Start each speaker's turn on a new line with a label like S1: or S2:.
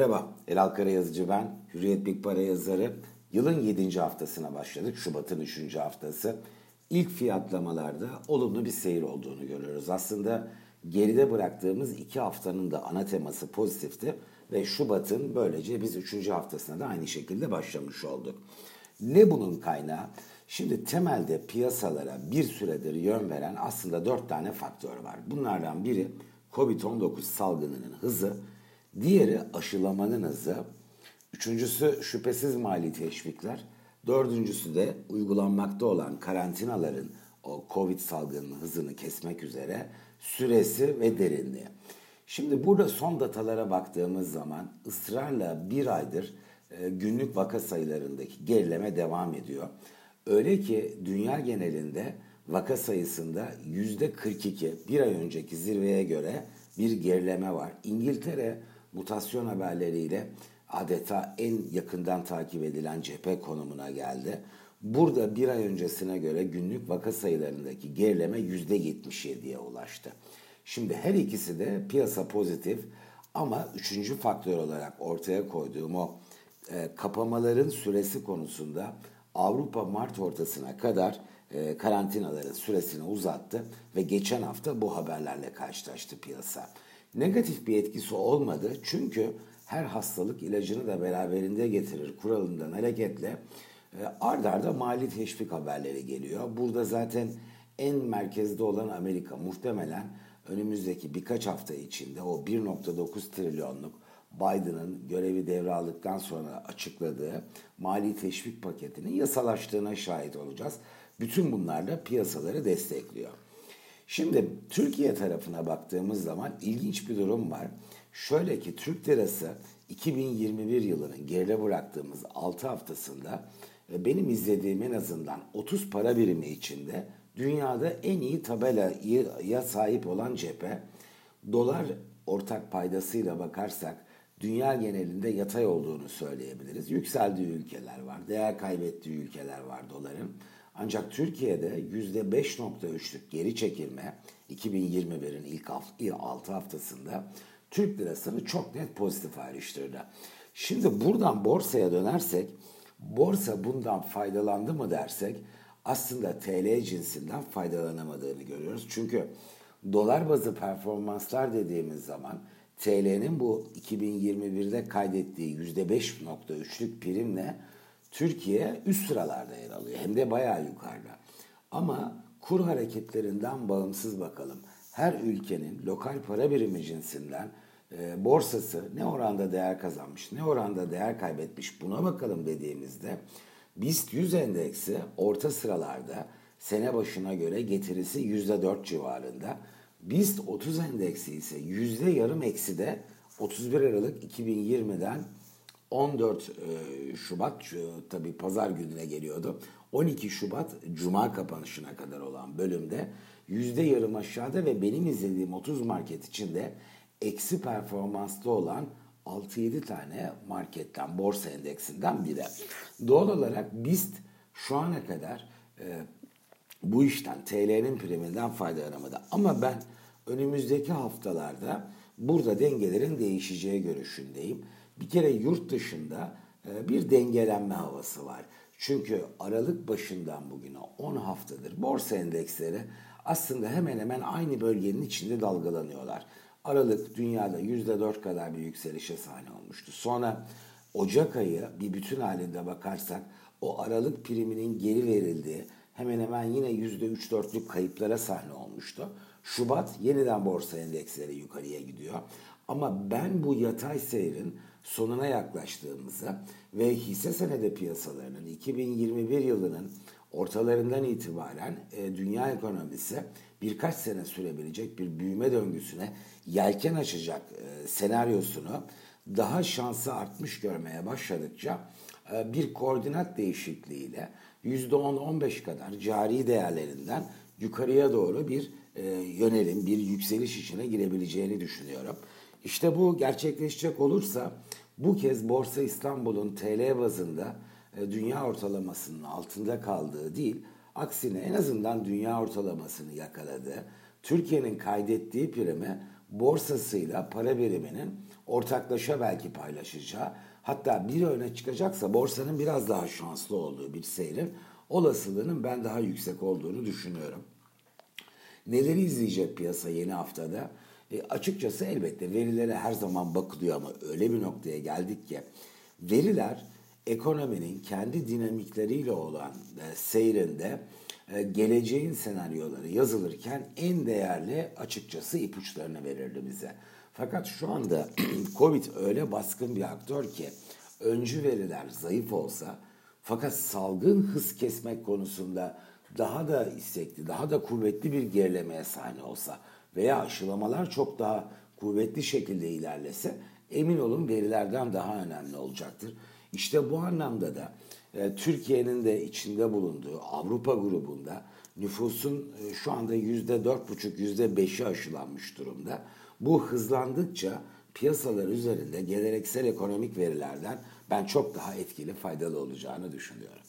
S1: Merhaba, Elal Karayazıcı ben. Hürriyet Big Para yazarı. Yılın 7. haftasına başladık. Şubat'ın 3. haftası. İlk fiyatlamalarda olumlu bir seyir olduğunu görüyoruz. Aslında geride bıraktığımız iki haftanın da ana teması pozitifti. Ve Şubat'ın böylece biz 3. haftasına da aynı şekilde başlamış olduk. Ne bunun kaynağı? Şimdi temelde piyasalara bir süredir yön veren aslında dört tane faktör var. Bunlardan biri Covid-19 salgınının hızı, Diğeri aşılamanın hızı. Üçüncüsü şüphesiz mali teşvikler. Dördüncüsü de uygulanmakta olan karantinaların o Covid salgının hızını kesmek üzere süresi ve derinliği. Şimdi burada son datalara baktığımız zaman ısrarla bir aydır e, günlük vaka sayılarındaki gerileme devam ediyor. Öyle ki dünya genelinde vaka sayısında yüzde 42 bir ay önceki zirveye göre bir gerileme var. İngiltere mutasyon haberleriyle adeta en yakından takip edilen cephe konumuna geldi. Burada bir ay öncesine göre günlük vaka sayılarındaki gerileme %77'ye ulaştı. Şimdi her ikisi de piyasa pozitif ama üçüncü faktör olarak ortaya koyduğum o e, kapamaların süresi konusunda Avrupa Mart ortasına kadar e, karantinaların süresini uzattı ve geçen hafta bu haberlerle karşılaştı piyasa. Negatif bir etkisi olmadı çünkü her hastalık ilacını da beraberinde getirir kuralından hareketle e, ard arda mali teşvik haberleri geliyor. Burada zaten en merkezde olan Amerika muhtemelen önümüzdeki birkaç hafta içinde o 1.9 trilyonluk Biden'ın görevi devraldıktan sonra açıkladığı mali teşvik paketinin yasalaştığına şahit olacağız. Bütün bunlar da piyasaları destekliyor. Şimdi Türkiye tarafına baktığımız zaman ilginç bir durum var. Şöyle ki Türk lirası 2021 yılının geride bıraktığımız 6 haftasında e, benim izlediğim en azından 30 para birimi içinde dünyada en iyi tabelaya sahip olan cephe. Dolar ortak paydasıyla bakarsak dünya genelinde yatay olduğunu söyleyebiliriz. Yükseldiği ülkeler var, değer kaybettiği ülkeler var doların. Ancak Türkiye'de %5.3'lük geri çekilme 2021'in ilk 6 haftasında Türk lirasını çok net pozitif ayrıştırdı. Şimdi buradan borsaya dönersek, borsa bundan faydalandı mı dersek aslında TL cinsinden faydalanamadığını görüyoruz. Çünkü dolar bazı performanslar dediğimiz zaman TL'nin bu 2021'de kaydettiği %5.3'lük primle Türkiye üst sıralarda yer alıyor. Hem de bayağı yukarıda. Ama kur hareketlerinden bağımsız bakalım. Her ülkenin lokal para birimi cinsinden e, borsası ne oranda değer kazanmış, ne oranda değer kaybetmiş buna bakalım dediğimizde BIST 100 endeksi orta sıralarda sene başına göre getirisi %4 civarında. BIST 30 endeksi ise yüzde yarım eksi de 31 Aralık 2020'den 14 e, Şubat tabi pazar gününe geliyordu. 12 Şubat Cuma kapanışına kadar olan bölümde yüzde yarım aşağıda ve benim izlediğim 30 market içinde eksi performanslı olan 6-7 tane marketten, borsa endeksinden biri. Doğal olarak BIST şu ana kadar e, bu işten, TL'nin priminden faydalanamadı. Ama ben önümüzdeki haftalarda burada dengelerin değişeceği görüşündeyim. Bir kere yurt dışında e, bir dengelenme havası var. Çünkü Aralık başından bugüne 10 haftadır borsa endeksleri aslında hemen hemen aynı bölgenin içinde dalgalanıyorlar. Aralık dünyada %4 kadar bir yükselişe sahne olmuştu. Sonra Ocak ayı bir bütün halinde bakarsak o Aralık priminin geri verildiği hemen hemen yine %3-4'lük kayıplara sahne olmuştu. Şubat yeniden borsa endeksleri yukarıya gidiyor. Ama ben bu yatay seyrin sonuna yaklaştığımızı ve hisse senedi piyasalarının 2021 yılının ortalarından itibaren e, dünya ekonomisi birkaç sene sürebilecek bir büyüme döngüsüne yelken açacak e, senaryosunu daha şansı artmış görmeye başladıkça e, bir koordinat değişikliğiyle %10-15 kadar cari değerlerinden yukarıya doğru bir e, yönelim, bir yükseliş içine girebileceğini düşünüyorum. İşte bu gerçekleşecek olursa bu kez Borsa İstanbul'un TL bazında e, dünya ortalamasının altında kaldığı değil, aksine en azından dünya ortalamasını yakaladı. Türkiye'nin kaydettiği primi borsasıyla para biriminin ortaklaşa belki paylaşacağı hatta bir öne çıkacaksa borsanın biraz daha şanslı olduğu bir seyrin olasılığının ben daha yüksek olduğunu düşünüyorum. Neleri izleyecek piyasa yeni haftada? E, açıkçası elbette verilere her zaman bakılıyor ama öyle bir noktaya geldik ki veriler ekonominin kendi dinamikleriyle olan e, seyrinde e, geleceğin senaryoları yazılırken en değerli açıkçası ipuçlarını verirdi bize. Fakat şu anda Covid öyle baskın bir aktör ki öncü veriler zayıf olsa fakat salgın hız kesmek konusunda daha da istekli, daha da kuvvetli bir gerilemeye sahne olsa veya aşılamalar çok daha kuvvetli şekilde ilerlese emin olun verilerden daha önemli olacaktır. İşte bu anlamda da e, Türkiye'nin de içinde bulunduğu Avrupa grubunda nüfusun e, şu anda yüzde dört buçuk, yüzde beşi aşılanmış durumda. Bu hızlandıkça piyasalar üzerinde geleneksel ekonomik verilerden ben çok daha etkili, faydalı olacağını düşünüyorum.